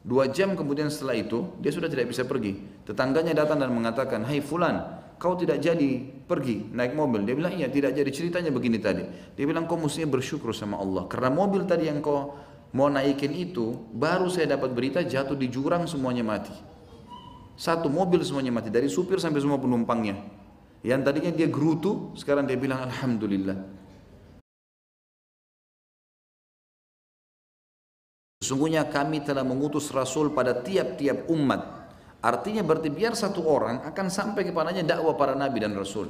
Dua jam kemudian setelah itu, dia sudah tidak bisa pergi. Tetangganya datang dan mengatakan, Hai fulan, kau tidak jadi pergi naik mobil. Dia bilang, iya tidak jadi. Ceritanya begini tadi. Dia bilang, kau mestinya bersyukur sama Allah. Karena mobil tadi yang kau mau naikin itu, baru saya dapat berita jatuh di jurang semuanya mati. Satu mobil semuanya mati. Dari supir sampai semua penumpangnya. Yang tadinya dia gerutu, sekarang dia bilang, Alhamdulillah. Sesungguhnya kami telah mengutus Rasul pada tiap-tiap umat. Artinya berarti biar satu orang akan sampai kepadanya dakwah para nabi dan rasul.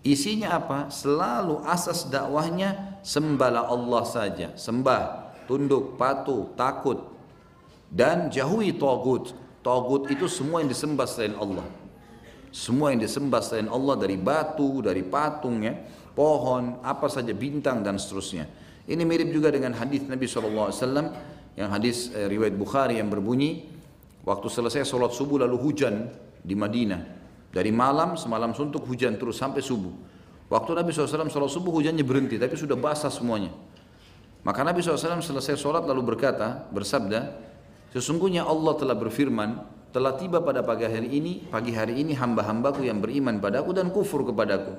Isinya apa? Selalu asas dakwahnya sembahlah Allah saja. Sembah, tunduk, patuh, takut. Dan jauhi togut. Togut itu semua yang disembah selain Allah. Semua yang disembah selain Allah dari batu, dari patung ya, pohon, apa saja bintang dan seterusnya. Ini mirip juga dengan hadis Nabi SAW yang hadis eh, riwayat Bukhari yang berbunyi waktu selesai sholat subuh lalu hujan di Madinah. Dari malam semalam suntuk hujan terus sampai subuh. Waktu Nabi SAW sholat subuh hujannya berhenti tapi sudah basah semuanya. Maka Nabi SAW selesai sholat lalu berkata bersabda sesungguhnya Allah telah berfirman telah tiba pada pagi hari ini pagi hari ini hamba-hambaku yang beriman padaku dan kufur kepadaku.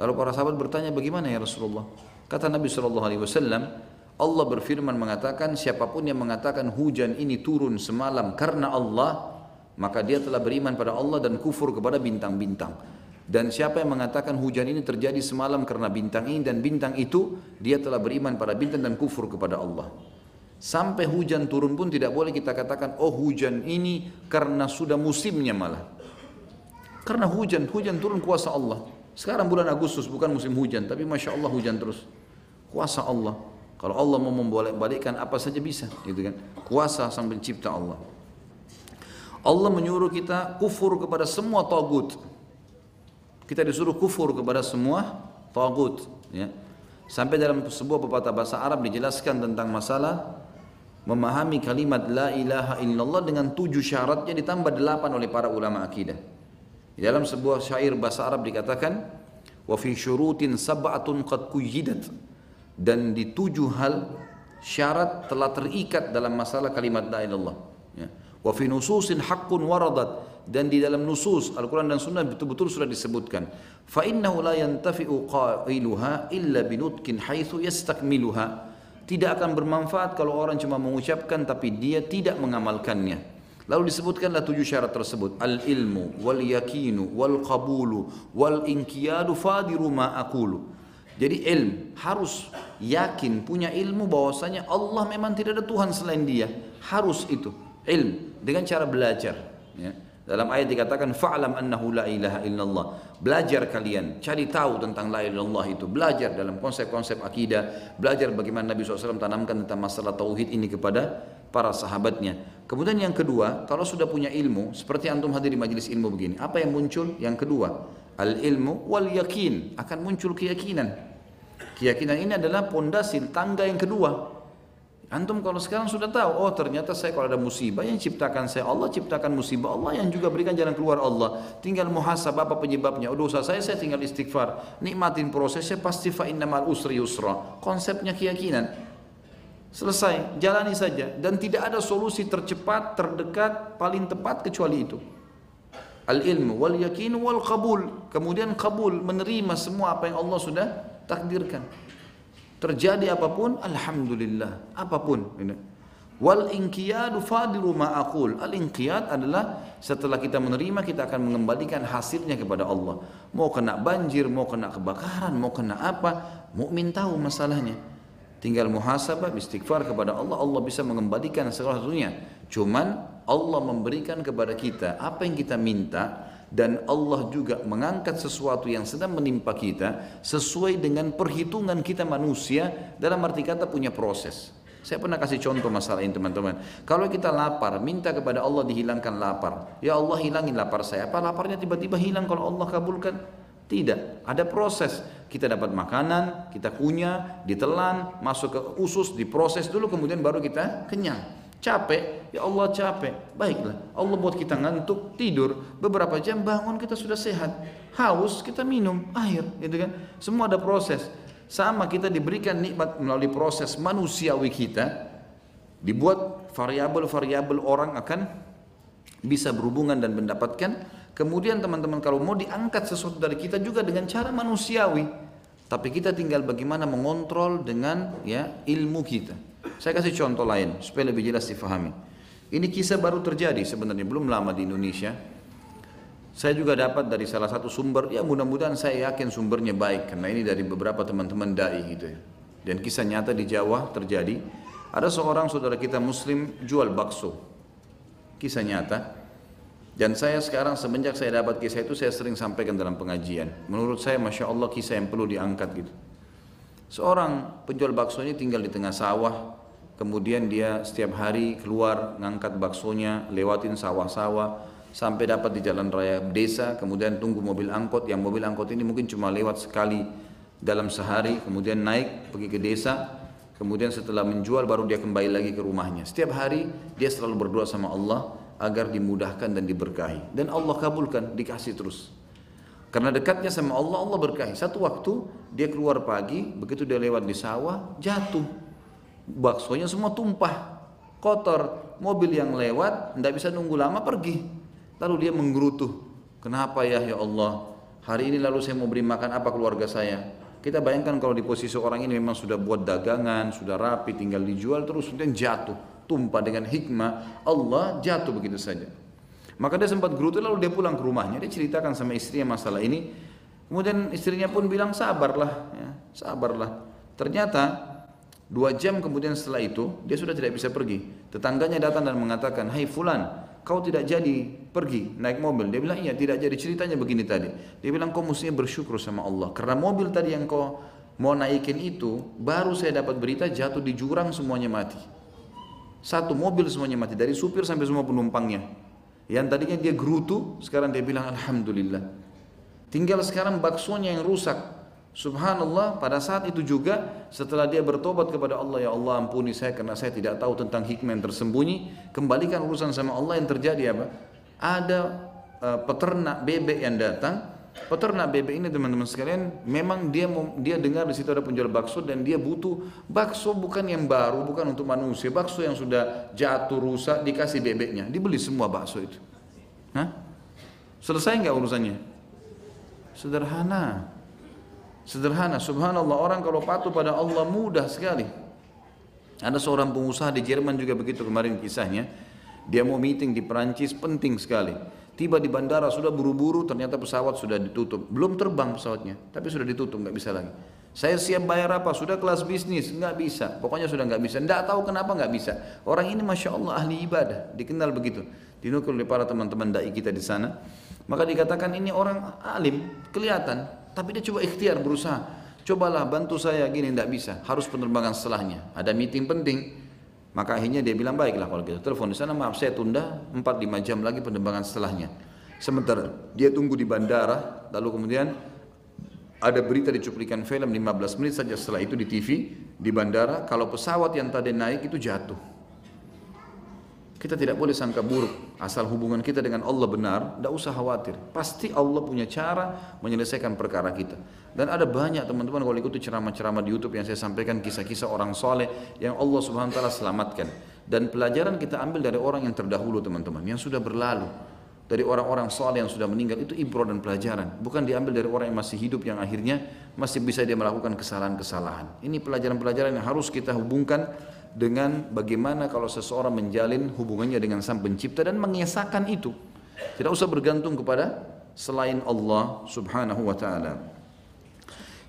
Lalu para sahabat bertanya bagaimana ya Rasulullah? Kata Nabi SAW Allah berfirman mengatakan siapa pun yang mengatakan hujan ini turun semalam karena Allah maka dia telah beriman pada Allah dan kufur kepada bintang-bintang. Dan siapa yang mengatakan hujan ini terjadi semalam karena bintang ini dan bintang itu dia telah beriman pada bintang dan kufur kepada Allah. Sampai hujan turun pun tidak boleh kita katakan oh hujan ini karena sudah musimnya malah. Karena hujan hujan turun kuasa Allah. Sekarang bulan Agustus bukan musim hujan tapi masya Allah hujan terus. Kuasa Allah kalau Allah mau membolak-balikkan apa saja bisa, gitu kan? Kuasa sang pencipta Allah. Allah menyuruh kita kufur kepada semua tagut. Kita disuruh kufur kepada semua tagut, ya. Sampai dalam sebuah pepatah bahasa Arab dijelaskan tentang masalah memahami kalimat la ilaha illallah dengan tujuh syaratnya ditambah delapan oleh para ulama akidah. Dalam sebuah syair bahasa Arab dikatakan wa syurutin sab'atun qad kuyidat dan di tujuh hal syarat telah terikat dalam masalah kalimat la ilallah ya. wa fi nususin haqqun waradat dan di dalam nusus Al-Quran dan Sunnah betul-betul sudah disebutkan fa innahu la yantafi'u qailuha illa binutkin haitsu yastakmiluha tidak akan bermanfaat kalau orang cuma mengucapkan tapi dia tidak mengamalkannya Lalu disebutkanlah tujuh syarat tersebut. Al-ilmu, wal yakinu, wal qabulu, wal inkiyadu fadiru ma akulu. Jadi ilm harus yakin punya ilmu bahwasanya Allah memang tidak ada Tuhan selain Dia. Harus itu ilm dengan cara belajar. Ya. Dalam ayat dikatakan fa'lam annahu la ilaha illallah. Belajar kalian, cari tahu tentang la ilaha illallah itu. Belajar dalam konsep-konsep akidah, belajar bagaimana Nabi SAW tanamkan tentang masalah tauhid ini kepada para sahabatnya. Kemudian yang kedua, kalau sudah punya ilmu, seperti antum hadir di majelis ilmu begini, apa yang muncul? Yang kedua, Al-ilmu wal yakin akan muncul keyakinan. Keyakinan ini adalah pondasi tangga yang kedua. Antum kalau sekarang sudah tahu, oh ternyata saya kalau ada musibah yang ciptakan saya Allah, ciptakan musibah Allah yang juga berikan jalan keluar Allah. Tinggal muhasabah apa penyebabnya. Oh dosa saya, saya tinggal istighfar. Nikmatin prosesnya pasti fa innamal usri yusra. Konsepnya keyakinan. Selesai, jalani saja. Dan tidak ada solusi tercepat, terdekat, paling tepat kecuali itu. Al ilmu wal yakin wal qabul. Kemudian kabul menerima semua apa yang Allah sudah takdirkan. Terjadi apa pun alhamdulillah. Apa pun wal inqiyadu fadilu ma aqul. Al inqiyad adalah setelah kita menerima kita akan mengembalikan hasilnya kepada Allah. Mau kena banjir mau kena kebakaran mau kena apa mukmin tahu masalahnya tinggal muhasabah istighfar kepada Allah Allah bisa mengembalikan segala sesuatunya cuman Allah memberikan kepada kita apa yang kita minta dan Allah juga mengangkat sesuatu yang sedang menimpa kita sesuai dengan perhitungan kita manusia dalam arti kata punya proses. Saya pernah kasih contoh masalah ini teman-teman. Kalau kita lapar, minta kepada Allah dihilangkan lapar. Ya Allah hilangin lapar saya. Apa laparnya tiba-tiba hilang kalau Allah kabulkan? Tidak. Ada proses. Kita dapat makanan, kita kunyah, ditelan, masuk ke usus, diproses dulu, kemudian baru kita kenyang. Capek, ya Allah capek. Baiklah, Allah buat kita ngantuk, tidur. Beberapa jam bangun kita sudah sehat. Haus, kita minum air, gitu kan. Semua ada proses. Sama kita diberikan nikmat melalui proses manusiawi kita. Dibuat variabel-variabel orang akan bisa berhubungan dan mendapatkan. Kemudian teman-teman kalau mau diangkat sesuatu dari kita juga dengan cara manusiawi. Tapi kita tinggal bagaimana mengontrol dengan ya ilmu kita. Saya kasih contoh lain supaya lebih jelas difahami. Ini kisah baru terjadi sebenarnya belum lama di Indonesia. Saya juga dapat dari salah satu sumber, ya mudah-mudahan saya yakin sumbernya baik karena ini dari beberapa teman-teman dai gitu ya. Dan kisah nyata di Jawa terjadi. Ada seorang saudara kita muslim jual bakso. Kisah nyata. Dan saya sekarang semenjak saya dapat kisah itu saya sering sampaikan dalam pengajian. Menurut saya Masya Allah kisah yang perlu diangkat gitu. Seorang penjual bakso ini tinggal di tengah sawah. Kemudian dia setiap hari keluar ngangkat baksonya, lewatin sawah-sawah sampai dapat di jalan raya desa, kemudian tunggu mobil angkot. Yang mobil angkot ini mungkin cuma lewat sekali dalam sehari, kemudian naik pergi ke desa, Kemudian setelah menjual baru dia kembali lagi ke rumahnya. Setiap hari dia selalu berdoa sama Allah agar dimudahkan dan diberkahi. Dan Allah kabulkan, dikasih terus. Karena dekatnya sama Allah, Allah berkahi. Satu waktu dia keluar pagi, begitu dia lewat di sawah, jatuh. Baksonya semua tumpah, kotor. Mobil yang lewat, tidak bisa nunggu lama pergi. Lalu dia menggerutu. Kenapa ya ya Allah? Hari ini lalu saya mau beri makan apa keluarga saya? Kita bayangkan kalau di posisi orang ini memang sudah buat dagangan, sudah rapi, tinggal dijual terus kemudian jatuh, tumpah dengan hikmah Allah jatuh begitu saja. Maka dia sempat gerutu lalu dia pulang ke rumahnya, dia ceritakan sama istrinya masalah ini. Kemudian istrinya pun bilang sabarlah, ya, sabarlah. Ternyata dua jam kemudian setelah itu dia sudah tidak bisa pergi. Tetangganya datang dan mengatakan, Hai Fulan, kau tidak jadi pergi naik mobil. Dia bilang iya tidak jadi ceritanya begini tadi. Dia bilang kau mestinya bersyukur sama Allah karena mobil tadi yang kau mau naikin itu baru saya dapat berita jatuh di jurang semuanya mati. Satu mobil semuanya mati dari supir sampai semua penumpangnya. Yang tadinya dia gerutu sekarang dia bilang alhamdulillah. Tinggal sekarang baksonya yang rusak Subhanallah pada saat itu juga setelah dia bertobat kepada Allah ya Allah ampuni saya karena saya tidak tahu tentang hikmah yang tersembunyi kembalikan urusan sama Allah yang terjadi apa ada uh, peternak bebek yang datang peternak bebek ini teman-teman sekalian memang dia dia dengar di situ ada penjual bakso dan dia butuh bakso bukan yang baru bukan untuk manusia bakso yang sudah jatuh rusak dikasih bebeknya dibeli semua bakso itu Hah? selesai nggak urusannya sederhana Sederhana, subhanallah orang kalau patuh pada Allah mudah sekali. Ada seorang pengusaha di Jerman juga begitu kemarin kisahnya. Dia mau meeting di Perancis penting sekali. Tiba di bandara sudah buru-buru ternyata pesawat sudah ditutup. Belum terbang pesawatnya, tapi sudah ditutup nggak bisa lagi. Saya siap bayar apa? Sudah kelas bisnis, nggak bisa. Pokoknya sudah nggak bisa. Nggak tahu kenapa nggak bisa. Orang ini masya Allah ahli ibadah, dikenal begitu. Dinukul oleh para teman-teman dai kita di sana. Maka dikatakan ini orang alim, kelihatan tapi dia coba ikhtiar berusaha. Cobalah bantu saya gini tidak bisa. Harus penerbangan setelahnya. Ada meeting penting. Maka akhirnya dia bilang baiklah kalau gitu. Telepon di sana maaf saya tunda 4-5 jam lagi penerbangan setelahnya. Sementara dia tunggu di bandara. Lalu kemudian ada berita di cuplikan film 15 menit saja setelah itu di TV di bandara kalau pesawat yang tadi naik itu jatuh kita tidak boleh sangka buruk. Asal hubungan kita dengan Allah benar, tidak usah khawatir. Pasti Allah punya cara menyelesaikan perkara kita. Dan ada banyak teman-teman kalau ikuti ceramah-ceramah di YouTube yang saya sampaikan kisah-kisah orang soleh yang Allah Subhanahu Wa Taala selamatkan. Dan pelajaran kita ambil dari orang yang terdahulu teman-teman, yang sudah berlalu. Dari orang-orang soleh yang sudah meninggal itu ibro dan pelajaran. Bukan diambil dari orang yang masih hidup yang akhirnya masih bisa dia melakukan kesalahan-kesalahan. Ini pelajaran-pelajaran yang harus kita hubungkan dengan bagaimana kalau seseorang menjalin hubungannya dengan sang pencipta dan mengesahkan itu. Tidak usah bergantung kepada selain Allah subhanahu wa ta'ala.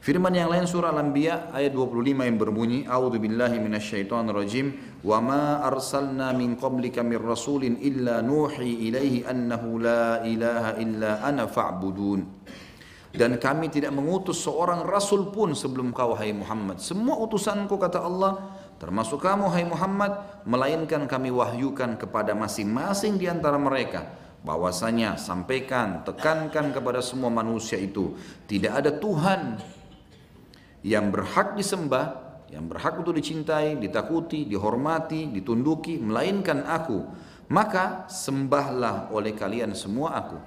Firman yang lain surah Al-Anbiya ayat 25 yang berbunyi A'udzu billahi minasyaitonir rajim wa ma arsalna min qablika mir rasulin illa nuhi ilaihi annahu la ilaha illa ana fa'budun dan kami tidak mengutus seorang rasul pun sebelum kau hai Muhammad semua utusanku kata Allah Termasuk kamu hai Muhammad, melainkan kami wahyukan kepada masing-masing di antara mereka bahwasanya sampaikan, tekankan kepada semua manusia itu tidak ada Tuhan yang berhak disembah, yang berhak untuk dicintai, ditakuti, dihormati, ditunduki melainkan aku. Maka sembahlah oleh kalian semua aku.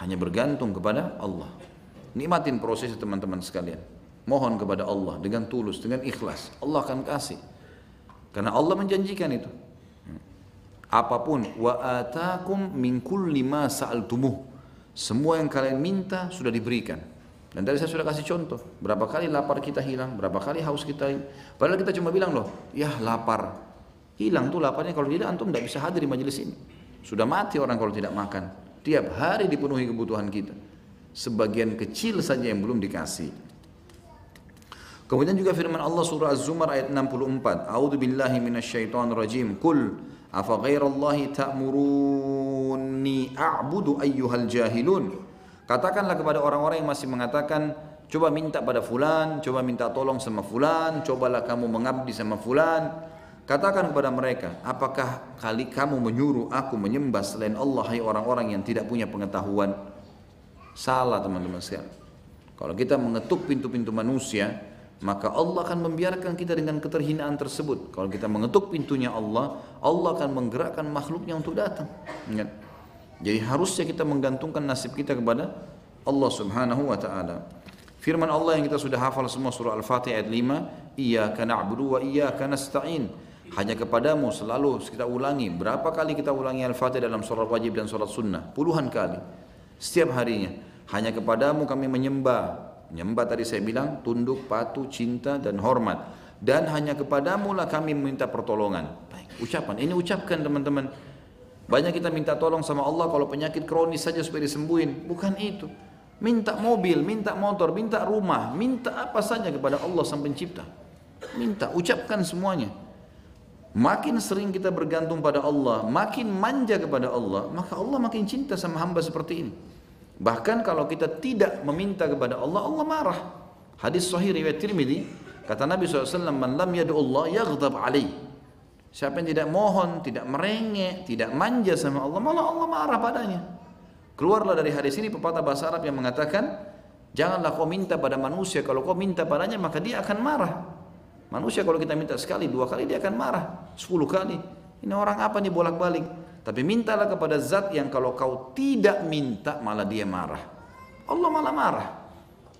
Hanya bergantung kepada Allah. Nikmatin proses teman-teman sekalian. Mohon kepada Allah dengan tulus, dengan ikhlas. Allah akan kasih. Karena Allah menjanjikan itu. apa pun wa atakum min kulli ma sa'altumuh. Semua yang kalian minta sudah diberikan. Dan tadi saya sudah kasih contoh. Berapa kali lapar kita hilang berapa kali haus kita hilang. Padahal kita cuma bilang loh ya lapar. Hilang tuh laparnya. Kalau tidak antum tidak bisa hadir di majelis ini. Sudah mati orang kalau tidak makan. Tiap hari dipenuhi kebutuhan kita. Sebagian kecil saja yang belum dikasih Kemudian juga firman Allah surah Az-Zumar ayat 64. A'udzu billahi minasyaitonir rajim. Qul afa ghairallahi ta'muruni a'budu ayyuhal jahilun. Katakanlah kepada orang-orang yang masih mengatakan coba minta pada fulan, coba minta tolong sama fulan, cobalah kamu mengabdi sama fulan. Katakan kepada mereka, apakah kali kamu menyuruh aku menyembah selain Allah hai orang-orang yang tidak punya pengetahuan? Salah teman-teman sekalian. Kalau kita mengetuk pintu-pintu manusia, maka Allah akan membiarkan kita dengan keterhinaan tersebut. Kalau kita mengetuk pintunya Allah, Allah akan menggerakkan makhluknya untuk datang. Ingat. Jadi harusnya kita menggantungkan nasib kita kepada Allah Subhanahu wa taala. Firman Allah yang kita sudah hafal semua surah Al-Fatihah ayat 5, Iyyaka na'budu wa iyyaka nasta'in. Hanya kepadamu selalu kita ulangi. Berapa kali kita ulangi Al-Fatihah dalam surat wajib dan surat sunnah? Puluhan kali. Setiap harinya. Hanya kepadamu kami menyembah, Menyembah tadi saya bilang tunduk, patuh, cinta dan hormat. Dan hanya kepadamu lah kami meminta pertolongan. Baik, ucapan. Ini ucapkan teman-teman. Banyak kita minta tolong sama Allah kalau penyakit kronis saja supaya disembuhin. Bukan itu. Minta mobil, minta motor, minta rumah, minta apa saja kepada Allah sang pencipta. Minta, ucapkan semuanya. Makin sering kita bergantung pada Allah, makin manja kepada Allah, maka Allah makin cinta sama hamba seperti ini. Bahkan kalau kita tidak meminta kepada Allah, Allah marah. Hadis sahih riwayat Tirmidzi, kata Nabi SAW, Man lam yadu Allah yaghdab alaih. Siapa yang tidak mohon, tidak merengek, tidak manja sama Allah, malah Allah marah padanya. Keluarlah dari hadis ini pepatah bahasa Arab yang mengatakan, Janganlah kau minta pada manusia, kalau kau minta padanya maka dia akan marah. Manusia kalau kita minta sekali, dua kali dia akan marah, sepuluh kali. Ini orang apa nih bolak-balik? Tapi mintalah kepada zat yang kalau kau tidak minta malah dia marah. Allah malah marah.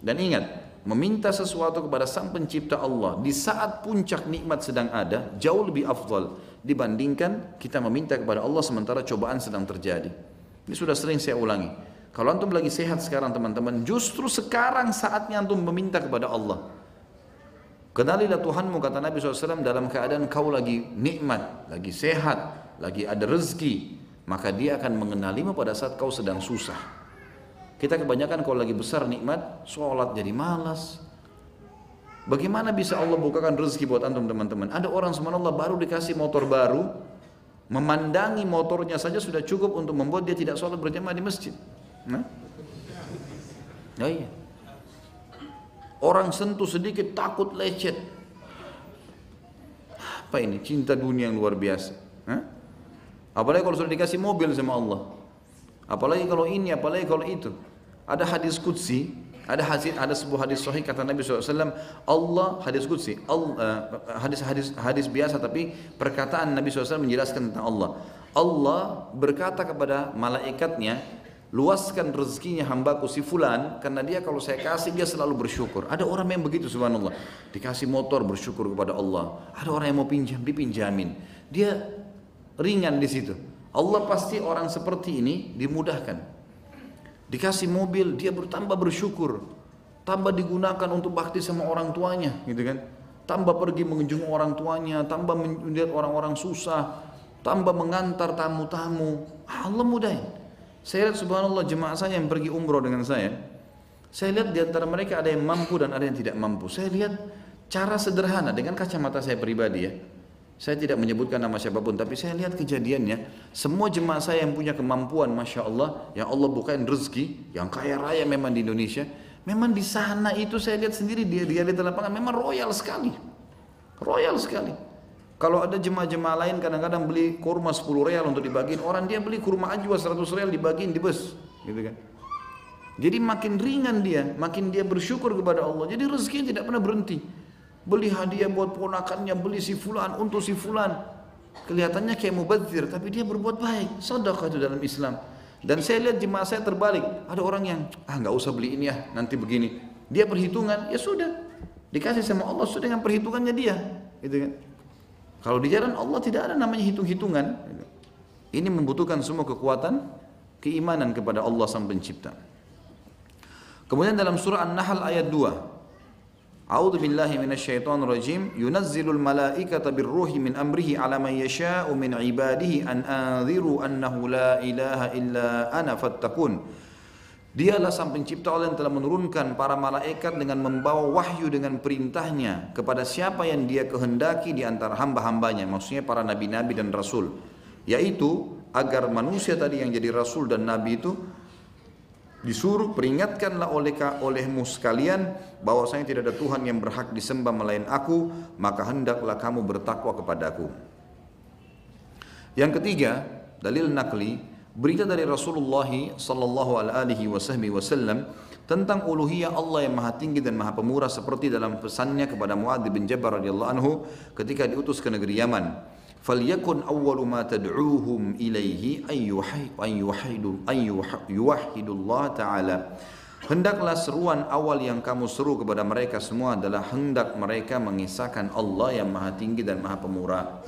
Dan ingat, meminta sesuatu kepada sang pencipta Allah di saat puncak nikmat sedang ada jauh lebih afdal dibandingkan kita meminta kepada Allah sementara cobaan sedang terjadi. Ini sudah sering saya ulangi. Kalau antum lagi sehat sekarang teman-teman, justru sekarang saatnya antum meminta kepada Allah. Kenalilah Tuhanmu kata Nabi SAW dalam keadaan kau lagi nikmat, lagi sehat, lagi ada rezeki, maka dia akan mengenalimu pada saat kau sedang susah. Kita kebanyakan kalau lagi besar nikmat, sholat jadi malas. Bagaimana bisa Allah bukakan rezeki buat antum teman-teman? Ada orang subhanallah baru dikasih motor baru, memandangi motornya saja sudah cukup untuk membuat dia tidak sholat berjamaah di masjid. Nah? Oh iya. Orang sentuh sedikit takut lecet. Apa ini? Cinta dunia yang luar biasa. Hah? Apalagi kalau sudah dikasih mobil sama Allah. Apalagi kalau ini, apalagi kalau itu. Ada hadis kudsi, ada hadis ada sebuah hadis sahih kata Nabi SAW, Allah hadis kudsi, Allah, uh, hadis hadis hadis biasa tapi perkataan Nabi SAW menjelaskan tentang Allah. Allah berkata kepada malaikatnya, luaskan rezekinya hambaku si fulan karena dia kalau saya kasih dia selalu bersyukur. Ada orang yang begitu subhanallah. Dikasih motor bersyukur kepada Allah. Ada orang yang mau pinjam dipinjamin. Dia ringan di situ. Allah pasti orang seperti ini dimudahkan. Dikasih mobil, dia bertambah bersyukur. Tambah digunakan untuk bakti sama orang tuanya, gitu kan. Tambah pergi mengunjungi orang tuanya, tambah melihat orang-orang susah, tambah mengantar tamu-tamu. Allah mudahin. Saya lihat subhanallah jemaah saya yang pergi umroh dengan saya. Saya lihat di antara mereka ada yang mampu dan ada yang tidak mampu. Saya lihat cara sederhana dengan kacamata saya pribadi ya saya tidak menyebutkan nama siapa pun, tapi saya lihat kejadiannya. Semua jemaah saya yang punya kemampuan, masya Allah, yang Allah bukain rezeki, yang kaya raya memang di Indonesia. Memang di sana itu saya lihat sendiri dia dia di lapangan memang royal sekali, royal sekali. Kalau ada jemaah-jemaah lain kadang-kadang beli kurma 10 real untuk dibagiin orang dia beli kurma ajwa 100 real dibagiin di bus, gitu kan. Jadi makin ringan dia, makin dia bersyukur kepada Allah. Jadi rezekinya tidak pernah berhenti beli hadiah buat ponakannya, beli si fulan untuk si fulan. Kelihatannya kayak mubazir, tapi dia berbuat baik. Sedekah itu dalam Islam. Dan saya lihat jemaah saya terbalik. Ada orang yang, ah nggak usah beli ini ya, nanti begini. Dia perhitungan, ya sudah. Dikasih sama Allah sudah dengan perhitungannya dia. Gitu kan. Kalau di jalan Allah tidak ada namanya hitung-hitungan. Ini membutuhkan semua kekuatan keimanan kepada Allah Sang Pencipta. Kemudian dalam surah An-Nahl ayat 2. A'udzu billahi minasyaitonir rajim. Yunazzilul malaikata birruhi min amrihi ala man yasha'u min ibadihi an anziru annahu la ilaha illa ana fattakun. Dialah sang pencipta Allah yang telah menurunkan para malaikat dengan membawa wahyu dengan perintahnya kepada siapa yang dia kehendaki di antara hamba-hambanya. Maksudnya para nabi-nabi dan rasul. Yaitu agar manusia tadi yang jadi rasul dan nabi itu disuruh peringatkanlah oleh olehmu sekalian bahwasanya tidak ada Tuhan yang berhak disembah melain aku maka hendaklah kamu bertakwa kepadaku. Yang ketiga dalil nakli berita dari Rasulullah sallallahu alaihi wasallam tentang uluhiyah Allah yang maha tinggi dan maha pemurah seperti dalam pesannya kepada Muadz bin Jabal radhiyallahu anhu ketika diutus ke negeri Yaman falyakun awwalu ma tad'uuhum يوحد الله تعالى Hendaklah seruan awal yang kamu seru kepada mereka semua adalah hendak mereka mengisahkan Allah yang maha tinggi dan maha pemurah.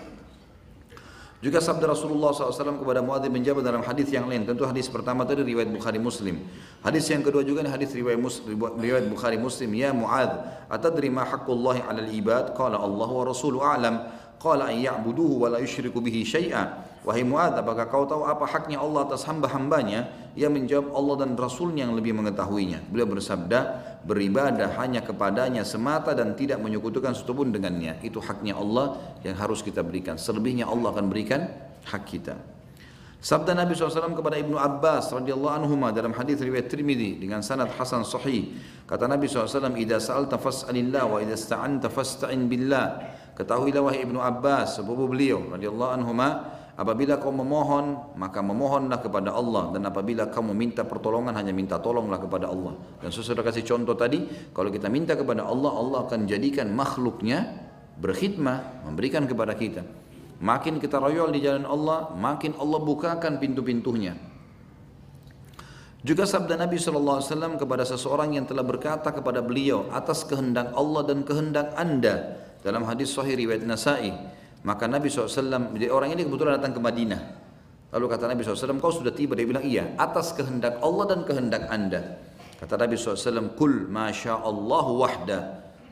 Juga sabda Rasulullah SAW kepada Muadz bin Jabal dalam hadis yang lain. Tentu hadis pertama tadi riwayat Bukhari Muslim. Hadis yang kedua juga hadis riwayat, Muslim, riwayat Bukhari Muslim. Ya Muadz, atadri ma haqqullahi alal ibad? Kala Allah wa Rasulullah a'lam. Qala an ya'buduhu wa la yusyriku bihi syai'a. Wahai Muad, apakah kau tahu apa haknya Allah atas hamba-hambanya? Ia menjawab Allah dan Rasulnya yang lebih mengetahuinya. Beliau bersabda, beribadah hanya kepadanya semata dan tidak menyekutukan satupun dengannya. Itu haknya Allah yang harus kita berikan. Selebihnya Allah akan berikan hak kita. Sabda Nabi SAW kepada Ibnu Abbas radhiyallahu anhu dalam hadis riwayat Tirmidzi dengan sanad hasan sahih. Kata Nabi SAW, "Idza sa'alta fas'alillah wa idza ista'anta fasta'in billah." Ketahuilah wahai Ibnu Abbas, sepupu beliau radhiyallahu anhuma, apabila kau memohon, maka memohonlah kepada Allah dan apabila kamu minta pertolongan hanya minta tolonglah kepada Allah. Dan saya sudah kasih contoh tadi, kalau kita minta kepada Allah, Allah akan jadikan makhluknya berkhidmah, memberikan kepada kita. Makin kita royal di jalan Allah, makin Allah bukakan pintu-pintunya. Juga sabda Nabi SAW kepada seseorang yang telah berkata kepada beliau atas kehendak Allah dan kehendak anda dalam hadis sahih riwayat Nasai, maka Nabi SAW, orang ini kebetulan datang ke Madinah. Lalu kata Nabi SAW, kau sudah tiba? Dia bilang, iya, atas kehendak Allah dan kehendak anda. Kata Nabi SAW, kul masya Allah wahda.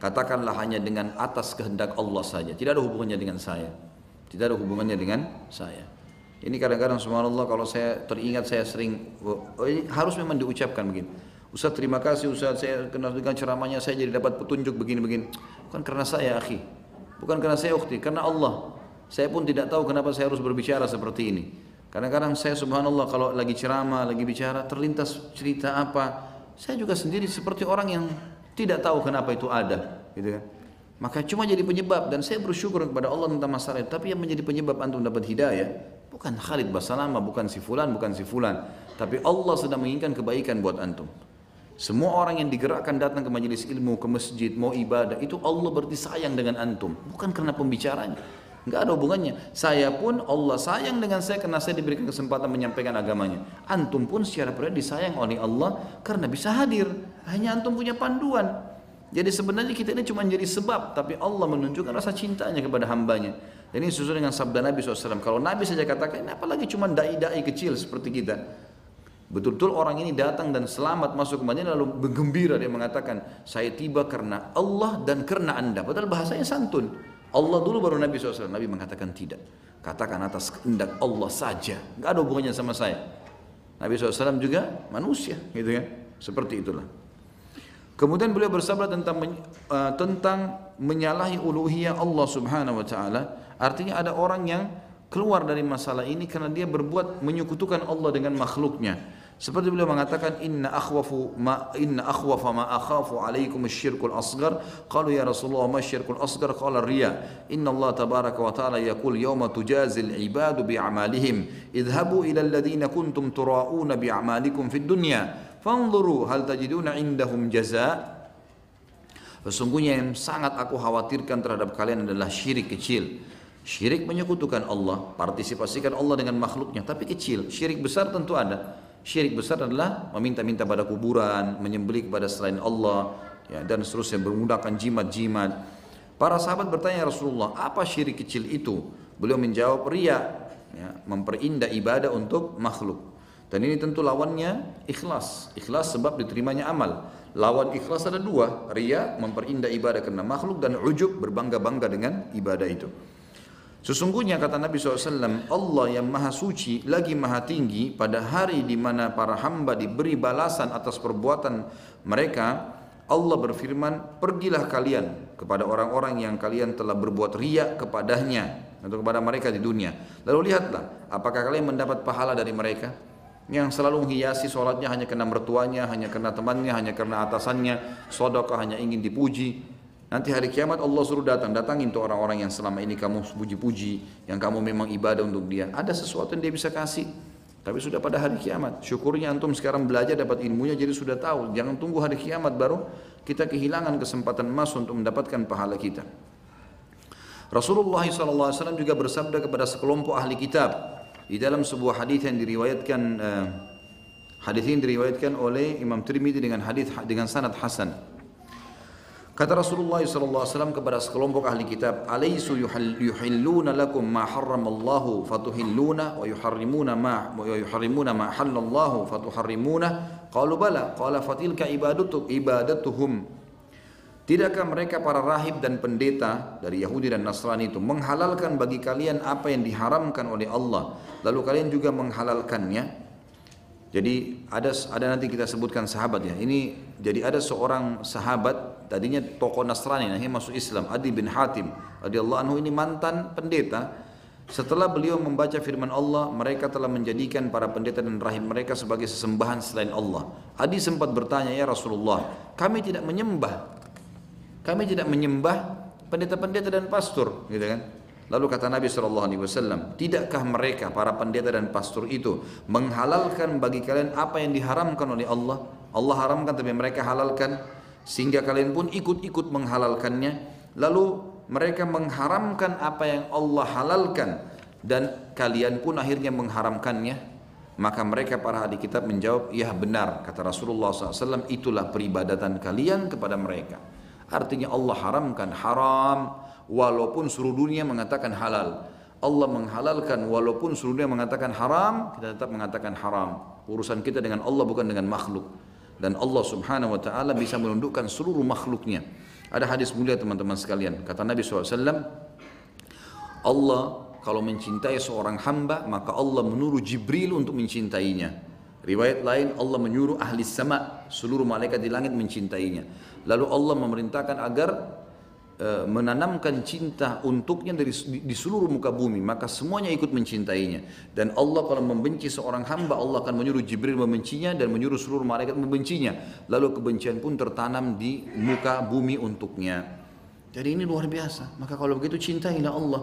Katakanlah hanya dengan atas kehendak Allah saja. Tidak ada hubungannya dengan saya. Tidak ada hubungannya dengan saya. Ini kadang-kadang subhanallah kalau saya teringat saya sering, oh, ini harus memang diucapkan begini. Ustaz terima kasih Ustaz saya kenal dengan ceramahnya saya jadi dapat petunjuk begini-begini. Bukan karena saya akhi. Bukan karena saya ukti, karena Allah. Saya pun tidak tahu kenapa saya harus berbicara seperti ini. Kadang-kadang saya subhanallah kalau lagi ceramah, lagi bicara terlintas cerita apa, saya juga sendiri seperti orang yang tidak tahu kenapa itu ada, gitu kan. Maka cuma jadi penyebab dan saya bersyukur kepada Allah tentang masalah itu. Tapi yang menjadi penyebab antum dapat hidayah bukan Khalid Basalama, bukan si fulan, bukan si fulan, tapi Allah sedang menginginkan kebaikan buat antum. Semua orang yang digerakkan datang ke majelis ilmu, ke masjid, mau ibadah, itu Allah berarti sayang dengan antum. Bukan karena pembicaranya. Enggak ada hubungannya. Saya pun Allah sayang dengan saya karena saya diberikan kesempatan menyampaikan agamanya. Antum pun secara pribadi disayang oleh Allah karena bisa hadir. Hanya antum punya panduan. Jadi sebenarnya kita ini cuma jadi sebab, tapi Allah menunjukkan rasa cintanya kepada hambanya. Dan ini sesuai dengan sabda Nabi SAW. Kalau Nabi saja katakan, apalagi cuma dai-dai kecil seperti kita. Betul-betul orang ini datang dan selamat masuk ke Madinah lalu bergembira dia mengatakan saya tiba karena Allah dan karena anda. Padahal bahasanya santun. Allah dulu baru Nabi SAW. Nabi mengatakan tidak. Katakan atas kehendak Allah saja. Gak ada hubungannya sama saya. Nabi SAW juga manusia gitu ya. Seperti itulah. Kemudian beliau bersabda tentang uh, tentang menyalahi uluhiyah Allah Subhanahu wa taala. Artinya ada orang yang keluar dari masalah ini karena dia berbuat menyekutukan Allah dengan makhluknya. Seperti beliau mengatakan inna akhwafu ma inna akhwafa ma akhafu alaikum asyirkul asghar qalu ya Rasulullah ma asyirkul asghar qala riya inna Allah tabaraka wa taala yaqul yawma tujazil ibadu bi amalihim idhabu ila alladhina kuntum turauna bi amalikum fid dunya fanzuru hal tajiduna indahum jaza Sesungguhnya yang sangat aku khawatirkan terhadap kalian adalah syirik kecil. Syirik menyekutukan Allah, partisipasikan Allah dengan makhluknya, tapi kecil. Syirik besar tentu ada. Syirik besar adalah meminta-minta pada kuburan, menyembelih kepada selain Allah, ya, dan seterusnya menggunakan jimat-jimat. Para sahabat bertanya ya Rasulullah, apa syirik kecil itu? Beliau menjawab, ria. ya, memperindah ibadah untuk makhluk. Dan ini tentu lawannya ikhlas. Ikhlas sebab diterimanya amal. Lawan ikhlas ada dua, ria memperindah ibadah karena makhluk dan ujub berbangga-bangga dengan ibadah itu. Sesungguhnya kata Nabi SAW, Allah yang maha suci lagi maha tinggi pada hari di mana para hamba diberi balasan atas perbuatan mereka, Allah berfirman, pergilah kalian kepada orang-orang yang kalian telah berbuat riak kepadanya atau kepada mereka di dunia. Lalu lihatlah, apakah kalian mendapat pahala dari mereka? yang selalu menghiasi sholatnya hanya karena mertuanya, hanya karena temannya, hanya karena atasannya, sodokah hanya ingin dipuji. Nanti hari kiamat Allah suruh datang, datangin tuh orang-orang yang selama ini kamu puji-puji, yang kamu memang ibadah untuk dia. Ada sesuatu yang dia bisa kasih. Tapi sudah pada hari kiamat. Syukurnya antum sekarang belajar dapat ilmunya jadi sudah tahu. Jangan tunggu hari kiamat baru kita kehilangan kesempatan emas untuk mendapatkan pahala kita. Rasulullah SAW juga bersabda kepada sekelompok ahli kitab, di dalam sebuah hadis yang diriwayatkan uh, hadis ini diriwayatkan oleh Imam Tirmidzi dengan hadis dengan sanad hasan. Kata Rasulullah SAW kepada sekelompok ahli kitab, "Alaisu yuhilluna lakum ma harramallahu fatuhilluna wa yuharrimuna ma wa yuharrimuna ma halallahu fatuharrimuna?" Qalu bala, qala fatilka ibadatu ibadatuhum Tidakkah mereka para rahib dan pendeta dari Yahudi dan Nasrani itu menghalalkan bagi kalian apa yang diharamkan oleh Allah, lalu kalian juga menghalalkannya? Jadi ada ada nanti kita sebutkan sahabat ya. Ini jadi ada seorang sahabat tadinya tokoh Nasrani, nah masuk Islam, Adi bin Hatim radhiyallahu anhu ini mantan pendeta. Setelah beliau membaca firman Allah, mereka telah menjadikan para pendeta dan rahib mereka sebagai sesembahan selain Allah. Adi sempat bertanya, "Ya Rasulullah, kami tidak menyembah kami tidak menyembah pendeta-pendeta dan pastor, gitu kan? Lalu kata Nabi SAW, tidakkah mereka para pendeta dan pastor itu menghalalkan bagi kalian apa yang diharamkan oleh Allah? Allah haramkan tapi mereka halalkan sehingga kalian pun ikut-ikut menghalalkannya. Lalu mereka mengharamkan apa yang Allah halalkan dan kalian pun akhirnya mengharamkannya. Maka mereka para ahli kitab menjawab, ya benar kata Rasulullah SAW, itulah peribadatan kalian kepada mereka. Artinya Allah haramkan haram walaupun seluruh dunia mengatakan halal. Allah menghalalkan walaupun seluruh dunia mengatakan haram, kita tetap mengatakan haram. Urusan kita dengan Allah bukan dengan makhluk. Dan Allah subhanahu wa ta'ala bisa menundukkan seluruh makhluknya. Ada hadis mulia teman-teman sekalian. Kata Nabi SAW, Allah kalau mencintai seorang hamba, maka Allah menurut Jibril untuk mencintainya. Riwayat lain Allah menyuruh ahli sama seluruh malaikat di langit mencintainya. Lalu Allah memerintahkan agar menanamkan cinta untuknya dari di, seluruh muka bumi, maka semuanya ikut mencintainya. Dan Allah kalau membenci seorang hamba, Allah akan menyuruh Jibril membencinya dan menyuruh seluruh malaikat membencinya. Lalu kebencian pun tertanam di muka bumi untuknya. Jadi ini luar biasa. Maka kalau begitu cintailah Allah.